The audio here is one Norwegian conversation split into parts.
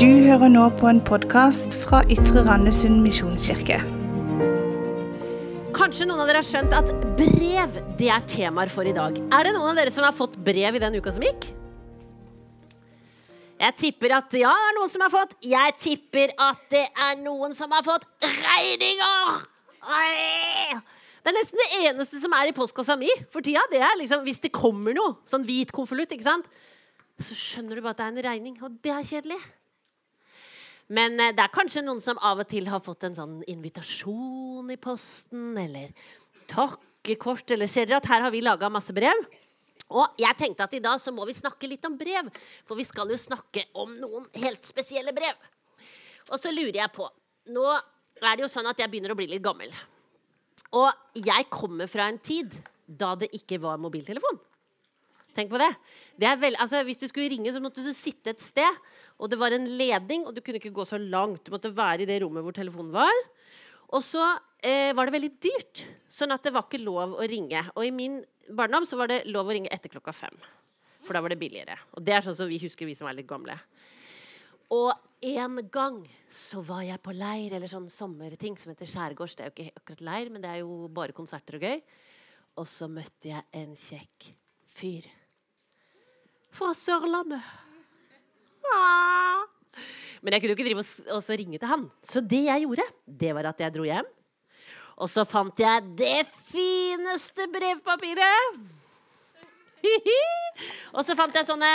Du hører nå på en podkast fra Ytre Randesund misjonskirke. Kanskje noen av dere har skjønt at brev det er temaer for i dag. Er det noen av dere som har fått brev i den uka som gikk? Jeg tipper at ja, det er noen som har fått. Jeg tipper at det er noen som har fått regninger! Oi! Det er nesten det eneste som er i postkassa mi for tida. Det er liksom, Hvis det kommer noe, sånn hvit konvolutt, så skjønner du bare at det er en regning. Og det er kjedelig. Men eh, det er kanskje noen som av og til har fått en sånn invitasjon i posten, eller takkekort, eller ser dere at her har vi laga masse brev? Og jeg tenkte at i dag så må vi snakke litt om brev, for vi skal jo snakke om noen helt spesielle brev. Og så lurer jeg på Nå er det jo sånn at jeg begynner å bli litt gammel. Og jeg kommer fra en tid da det ikke var mobiltelefon. Tenk på det. det vel, altså, hvis du skulle ringe, så måtte du sitte et sted. Og det var en ledning, og du kunne ikke gå så langt. Du måtte være i det rommet hvor telefonen var. Og så eh, var det veldig dyrt, sånn at det var ikke lov å ringe. Og i min barndom så var det lov å ringe etter klokka fem. For da var det billigere. Og det er sånn som vi husker, vi som er litt gamle. Og en gang så var jeg på leir, eller sånn sommerting som heter skjærgårds. Det er jo ikke akkurat leir, men det er jo bare konserter og gøy. Og så møtte jeg en kjekk fyr. Fra Sørlandet. Men jeg kunne jo ikke drive og ringe til han. Så det jeg gjorde, det var at jeg dro hjem. Og så fant jeg det fineste brevpapiret. og så fant jeg sånne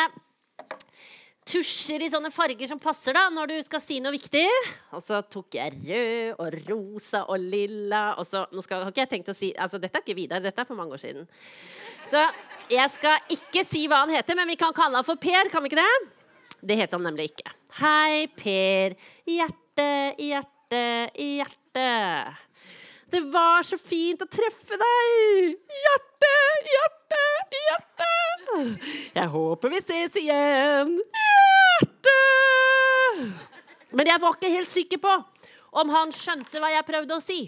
tusjer i sånne farger som passer da når du skal si noe viktig. Og så tok jeg rød og rosa og lilla. Og så, nå skal, har ikke jeg tenkt å si altså Dette er ikke Vidar, dette er for mange år siden. Så jeg skal ikke si hva han heter, men vi kan kalle han for Per. Kan vi ikke det? Det heter han nemlig ikke. Hei, Per. Hjerte, hjerte, hjerte. Det var så fint å treffe deg! Hjerte, hjerte, hjerte! Jeg håper vi ses igjen. Hjerte! Men jeg var ikke helt sikker på om han skjønte hva jeg prøvde å si.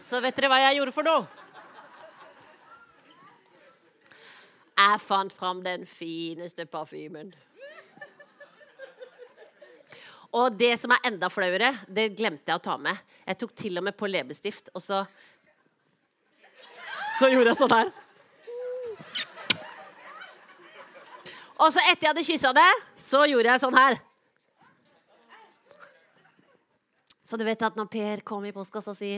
Så vet dere hva jeg gjorde for noe? Jeg fant fram den fineste parfymen. Og det som er enda flauere, det glemte jeg å ta med. Jeg tok til og med på leppestift, og så Så gjorde jeg sånn her. Og så etter jeg hadde kyssa det, så gjorde jeg sånn her. Så du vet at når Per kom i postkassa si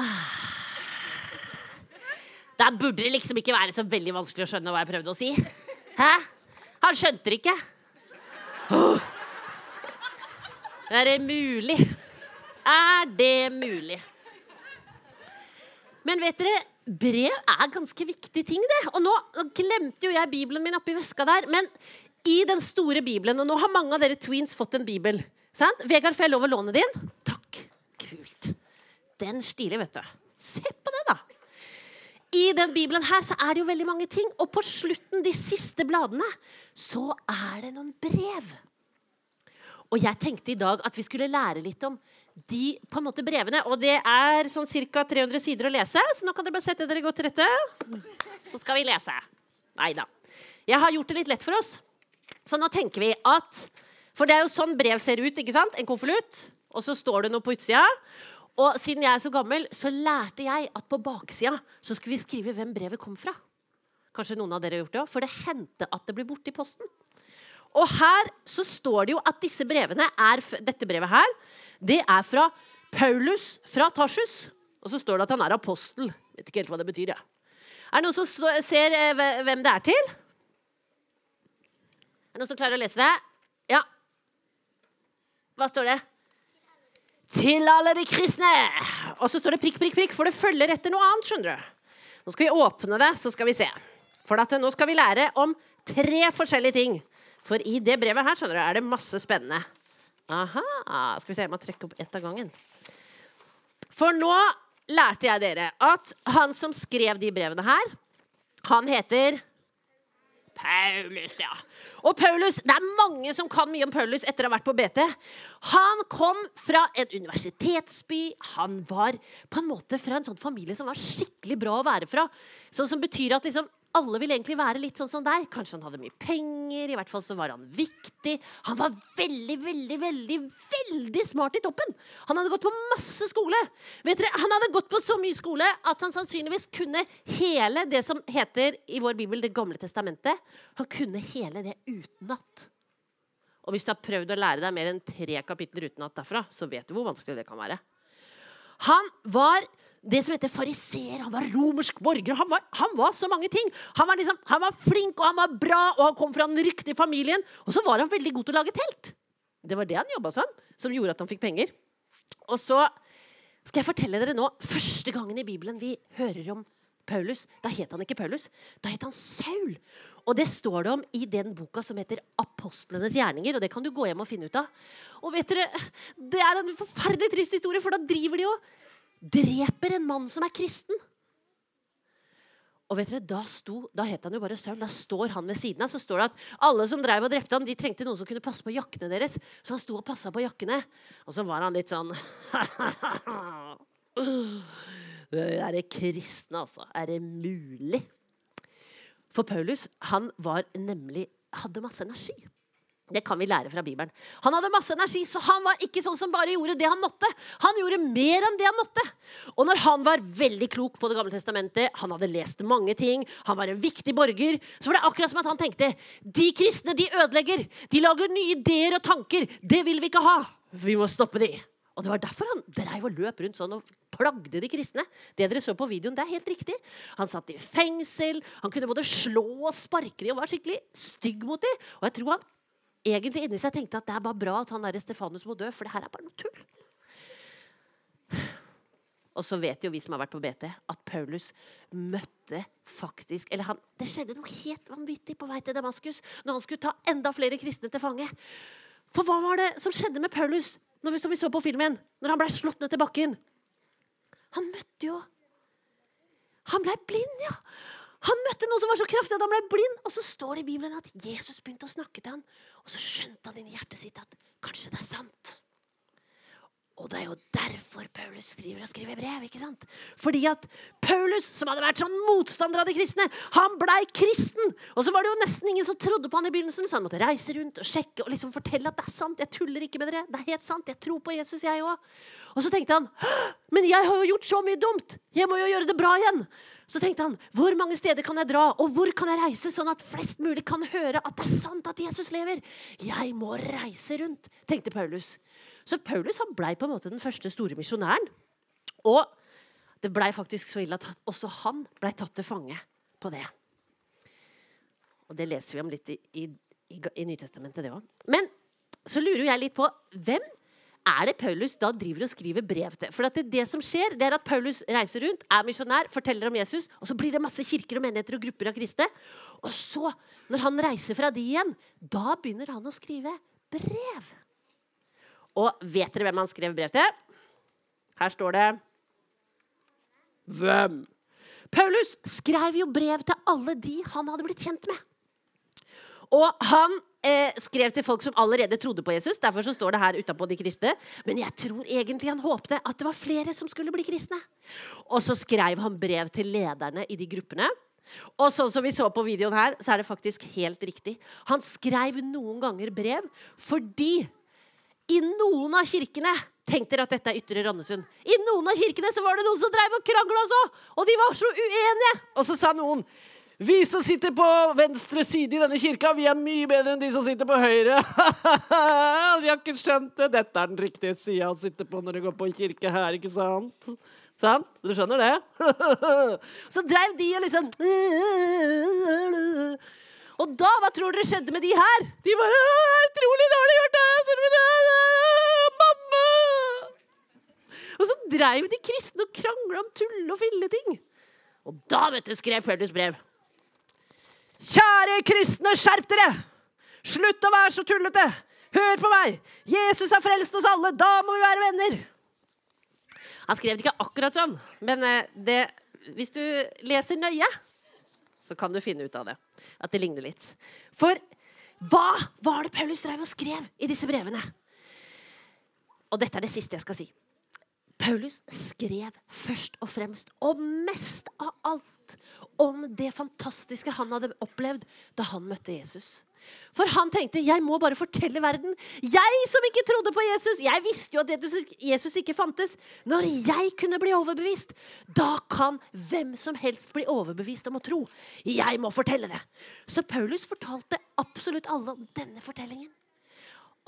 ah, Da burde det liksom ikke være så veldig vanskelig å skjønne hva jeg prøvde å si. Hæ? Han skjønte det ikke. Oh. Er det mulig? Er det mulig? Men vet dere, brev er ganske viktig ting, det. Og nå, glemte jo jeg Bibelen min oppi veska der. Men i den store Bibelen, og nå har mange av dere tweens fått en bibel. Sant? Vegard, får jeg lov å låne din? Takk. Kult. Den stilig, vet du. Se på det, da. I den bibelen her så er det jo veldig mange ting. Og på slutten, de siste bladene, så er det noen brev. Og jeg tenkte i dag at vi skulle lære litt om de på en måte brevene. Og det er sånn ca. 300 sider å lese, så nå kan dere bare sette dere godt til rette. Så skal vi lese. Nei da. Jeg har gjort det litt lett for oss. Så nå tenker vi at For det er jo sånn brev ser ut. ikke sant? En konvolutt, og så står det noe på utsida. Og siden jeg er så gammel, så lærte jeg at på baksida så skulle vi skrive hvem brevet kom fra. Kanskje noen av dere har gjort det òg? For det hendte at det ble borte i posten. Og her så står det jo at disse brevene er Dette brevet her, det er fra Paulus fra Tarsus. Og så står det at han er apostel. Vet ikke helt hva det betyr. Ja. Er det noen som ser eh, hvem det er til? Er det noen som klarer å lese det? Ja. Hva står det? Til alle de kristne. Og så står det prikk, prikk, prikk, for det følger etter noe annet. skjønner du. Nå skal vi åpne det, så skal vi se. For at nå skal vi lære om tre forskjellige ting. For i det brevet her skjønner du, er det masse spennende. Aha. Skal vi se, jeg må trekke opp ett av gangen. For nå lærte jeg dere at han som skrev de brevene her, han heter Paulus, ja. Og Paulus, Det er mange som kan mye om Paulus etter å ha vært på BT. Han kom fra en universitetsby. Han var på en måte fra en sånn familie som var skikkelig bra å være fra. Sånn som betyr at liksom, alle vil egentlig være litt sånn som deg. Kanskje han hadde mye penger, i hvert fall så var han viktig. Han var veldig, veldig, veldig veldig smart i toppen. Han hadde gått på masse skole. Vet dere, Han hadde gått på så mye skole at han sannsynligvis kunne hele det som heter i vår bibel Det gamle testamentet. Han kunne hele det utenat. Og hvis du har prøvd å lære deg mer enn tre kapitler utenat derfra, så vet du hvor vanskelig det kan være. Han var det som heter fariseer. Han var romersk borger. Han var, han var så mange ting. Han var, liksom, han var, flink og han var bra, og han kom fra den riktige familien. Og så var han veldig god til å lage telt. Det var det han jobba som, som gjorde at han fikk penger. Og så skal jeg fortelle dere nå første gangen i Bibelen vi hører om Paulus. Da het han ikke Paulus, da het han Saul. Og det står det om i den boka som heter Apostlenes gjerninger. Og det kan du gå hjem og finne ut av. Og vet dere, Det er en forferdelig trist historie, for da driver de og dreper en mann som er kristen. Og vet dere, Da, sto, da het han jo bare Saul. Da står han ved siden av. Så står det at alle som drev og drepte han, de trengte noen som kunne passe på jakkene deres. Så han sto og passa på jakkene. Og så var han litt sånn Er det kristne, altså? Er det mulig? For Paulus han var nemlig, hadde masse energi. Det kan vi lære fra Bibelen. Han hadde masse energi, så han var ikke sånn som bare gjorde det han måtte. Han gjorde mer enn det han måtte. Og når han var veldig klok på Det gamle testamentet, han hadde lest mange ting, han var en viktig borger, så var det akkurat som at han tenkte de kristne de ødelegger. De lager nye ideer og tanker. Det vil vi ikke ha. Vi må stoppe de. Og Det var derfor han dreiv og løp rundt sånn og plagde de kristne. Det dere så på videoen, det er helt riktig. Han satt i fengsel, han kunne både slå og sparke dem og var skikkelig stygg mot dem. Og jeg tror han egentlig inni seg tenkte at det er bare bra at han der Stefanus må dø, for det her er bare noe tull. Og så vet jo vi som har vært på BT, at Paulus møtte faktisk Eller han, det skjedde noe helt vanvittig på vei til Damaskus når han skulle ta enda flere kristne til fange. For hva var det som skjedde med Paulus når vi, som vi så på filmen, når han ble slått ned til bakken? Han møtte jo Han ble blind, ja! Han møtte noe som var så kraftig at han ble blind. Og så står det i Bibelen at Jesus begynte å snakke til han, og så skjønte han inni hjertet sitt at kanskje det er sant. Og det er jo derfor Paulus skriver og skriver brev. ikke sant? Fordi at Paulus, som hadde vært sånn motstander av de kristne, han blei kristen. Og så var det jo nesten ingen som trodde på han i begynnelsen, så han måtte reise rundt og sjekke og liksom fortelle at det er sant. Jeg tuller ikke med dere. Det er helt sant. Jeg tror på Jesus, jeg òg. Og så tenkte han men jeg har jo gjort så mye dumt. Jeg må jo gjøre det bra igjen. Så tenkte han hvor mange steder kan jeg dra, og hvor kan jeg reise, sånn at flest mulig kan høre at det er sant at Jesus lever? Jeg må reise rundt, tenkte Paulus. Så Paulus han blei på en måte den første store misjonæren. Og det blei faktisk så ille at også han blei tatt til fange på det. Og det leser vi om litt i, i, i, i Nytestamentet, det òg. Men så lurer jeg litt på hvem er det Paulus da driver og skriver brev til? For det, det, som skjer, det er at Paulus reiser rundt, er misjonær, forteller om Jesus, og så blir det masse kirker og menigheter og grupper av kristne. Og så, når han reiser fra de igjen, da begynner han å skrive brev. Og vet dere hvem han skrev brev til? Her står det Hvem? Paulus skrev jo brev til alle de han hadde blitt kjent med. Og han eh, skrev til folk som allerede trodde på Jesus. Derfor så står det her utapå de kristne. Men jeg tror egentlig han håpte at det var flere som skulle bli kristne. Og så skrev han brev til lederne i de gruppene. Og sånn som vi så på videoen her, så er det faktisk helt riktig. Han skrev noen ganger brev fordi i noen av kirkene Tenk dere at dette er Ytre Randesund. I noen av kirkene så var det noen som drev og krangla så! Og de var så uenige! Og så sa noen vi som sitter på venstre side i denne kirka, vi er mye bedre enn de som sitter på høyre. de har ikke skjønt det. Dette er den riktige sida å sitte på når du går på kirke her, ikke sant? Sant? Du skjønner det? så dreiv de og liksom Og da, hva tror dere skjedde med de her? De bare Utrolig dårlig gjort! Mamma! Og så dreiv de kristne og krangla om tull og filleting. Og da vet du, skrev Paulus brev. Kjære kristne, skjerp dere! Slutt å være så tullete! Hør på meg! Jesus har frelst oss alle! Da må vi være venner! Han skrev det ikke akkurat sånn, men eh, det, hvis du leser nøye, så kan du finne ut av det. At det ligner litt. For hva var det Paulus drev og skrev i disse brevene? Og dette er det siste jeg skal si. Paulus skrev først og fremst, og mest av alt, om det fantastiske han hadde opplevd da han møtte Jesus. For han tenkte jeg må bare fortelle verden. Jeg som ikke trodde på Jesus, jeg visste jo at Jesus ikke fantes. Når jeg kunne bli overbevist, da kan hvem som helst bli overbevist om å tro. Jeg må fortelle det. Så Paulus fortalte absolutt alle om denne fortellingen.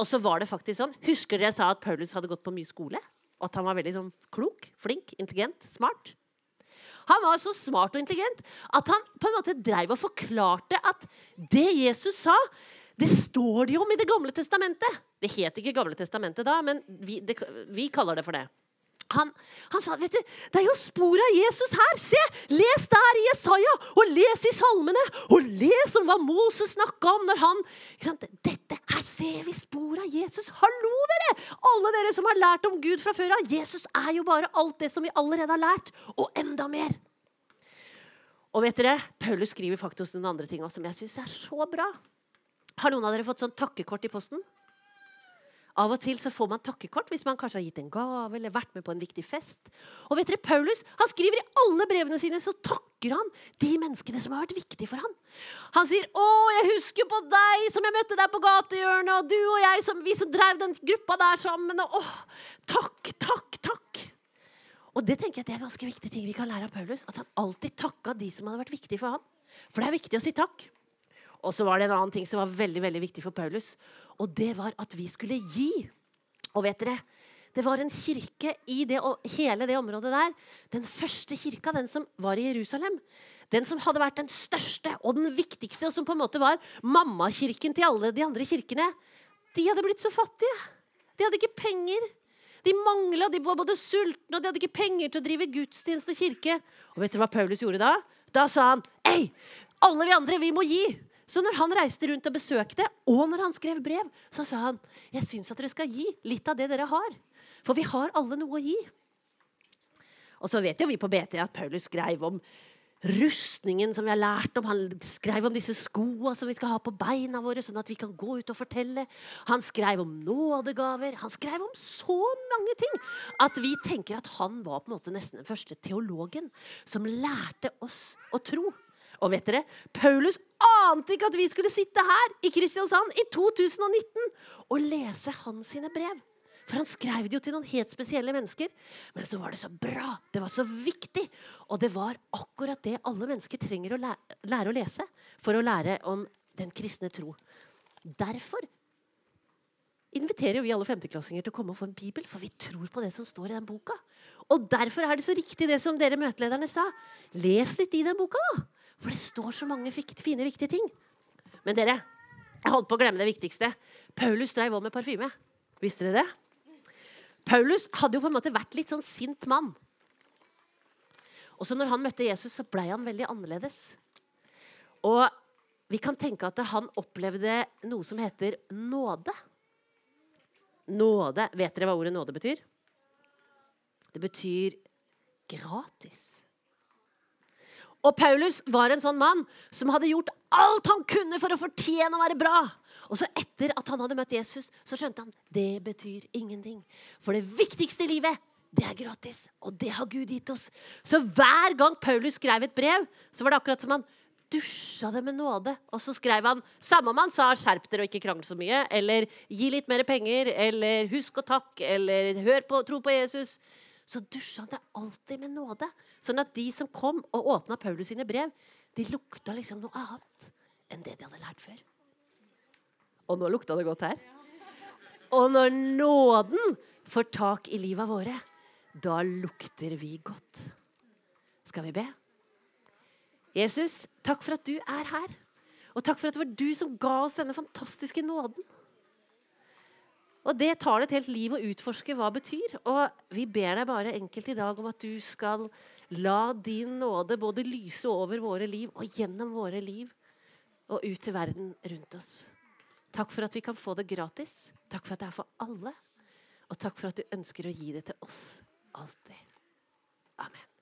Og så var det faktisk sånn, Husker dere jeg sa at Paulus hadde gått på mye skole? Og at han var veldig sånn klok, flink, intelligent, smart. Han var så smart og intelligent at han på en måte dreiv og forklarte at det Jesus sa, det står det jo om i Det gamle testamentet. Det het ikke Gamle testamentet da, men vi, det, vi kaller det for det. Han, han, sa vet du, det er jo spor av Jesus her. Se! Les der i Jesaja, og les i salmene. Og les om hva Moses snakka om når han Dette, Her ser vi spor av Jesus. Hallo, dere! Alle dere som har lært om Gud fra før av. Jesus er jo bare alt det som vi allerede har lært, og enda mer. Og vet dere, Paulus skriver faktisk noen andre ting også, som jeg syns er så bra. Har noen av dere fått sånn takkekort i posten? Av og til så får man takkekort hvis man kanskje har gitt en gave eller vært med på en viktig fest. Og vet dere, Paulus han skriver i alle brevene sine så takker han de menneskene som har vært viktige for han. Han sier 'Å, jeg husker på deg som jeg møtte deg på gatehjørnet', 'og du og jeg, som, vi som drev den gruppa der sammen', og 'Å, takk, takk, takk'. Og det tenker jeg det er ganske viktig ting vi kan lære av Paulus. At han alltid takka de som hadde vært viktige for ham. For det er viktig å si takk. Og så var det en annen ting som var veldig veldig viktig for Paulus. Og det var at vi skulle gi. Og vet dere, det var en kirke i det, hele det området der. Den første kirka, den som var i Jerusalem. Den som hadde vært den største og den viktigste, og som på en måte var mammakirken til alle de andre kirkene. De hadde blitt så fattige. De hadde ikke penger. De mangla, de var både sultne, og de hadde ikke penger til å drive gudstjeneste og kirke. Og vet dere hva Paulus gjorde da? Da sa han, Ei, alle vi andre, vi må gi! Så når han reiste rundt og besøkte, og når han skrev brev, så sa han jeg syns at dere skal gi litt av det dere har. For vi har alle noe å gi. Og så vet jo vi på BT at Paulus skrev om rustningen som vi har lært om. Han skrev om disse skoa som vi skal ha på beina våre, sånn at vi kan gå ut og fortelle. Han skrev om nådegaver. Han skrev om så mange ting at vi tenker at han var på en måte nesten den første teologen som lærte oss å tro. Og vet dere, Paulus ante ikke at vi skulle sitte her i Kristiansand i 2019 og lese hans sine brev. For han skrev det jo til noen helt spesielle mennesker. Men så var det så bra, det var så viktig. Og det var akkurat det alle mennesker trenger å lære, å lese for å lære om den kristne tro. Derfor inviterer vi alle femteklassinger til å komme og få en bibel, for vi tror på det som står i den boka. Og derfor er det så riktig det som dere møtelederne sa. Les litt i den boka, da. For det står så mange fine, viktige ting. Men dere, jeg holdt på å glemme det viktigste. Paulus dreiv òg med parfyme. Visste dere det? Paulus hadde jo på en måte vært litt sånn sint mann. Og så når han møtte Jesus, så blei han veldig annerledes. Og vi kan tenke at han opplevde noe som heter nåde. Nåde Vet dere hva ordet nåde betyr? Det betyr gratis. Og Paulus var en sånn mann som hadde gjort alt han kunne for å fortjene å være bra. Og så etter at han hadde møtt Jesus, så skjønte han det betyr ingenting. For det viktigste i livet, det er gratis. Og det har Gud gitt oss. Så hver gang Paulus skrev et brev, så var det akkurat som han dusja det med nåde. Og så skrev han samme om han sa 'skjerp dere og ikke krangle så mye', eller 'gi litt mer penger', eller 'husk å takke', eller 'hør på, tro på Jesus' så dusja han det alltid med nåde. Sånn at de som kom og åpna Paulus sine brev, de lukta liksom noe annet enn det de hadde lært før. Og nå lukta det godt her. Og når nåden får tak i livet våre, da lukter vi godt. Skal vi be? Jesus, takk for at du er her. Og takk for at det var du som ga oss denne fantastiske nåden. Og det tar det et helt liv å utforske hva det betyr. Og vi ber deg bare enkelt i dag om at du skal la din nåde både lyse over våre liv og gjennom våre liv og ut til verden rundt oss. Takk for at vi kan få det gratis. Takk for at det er for alle. Og takk for at du ønsker å gi det til oss alltid. Amen.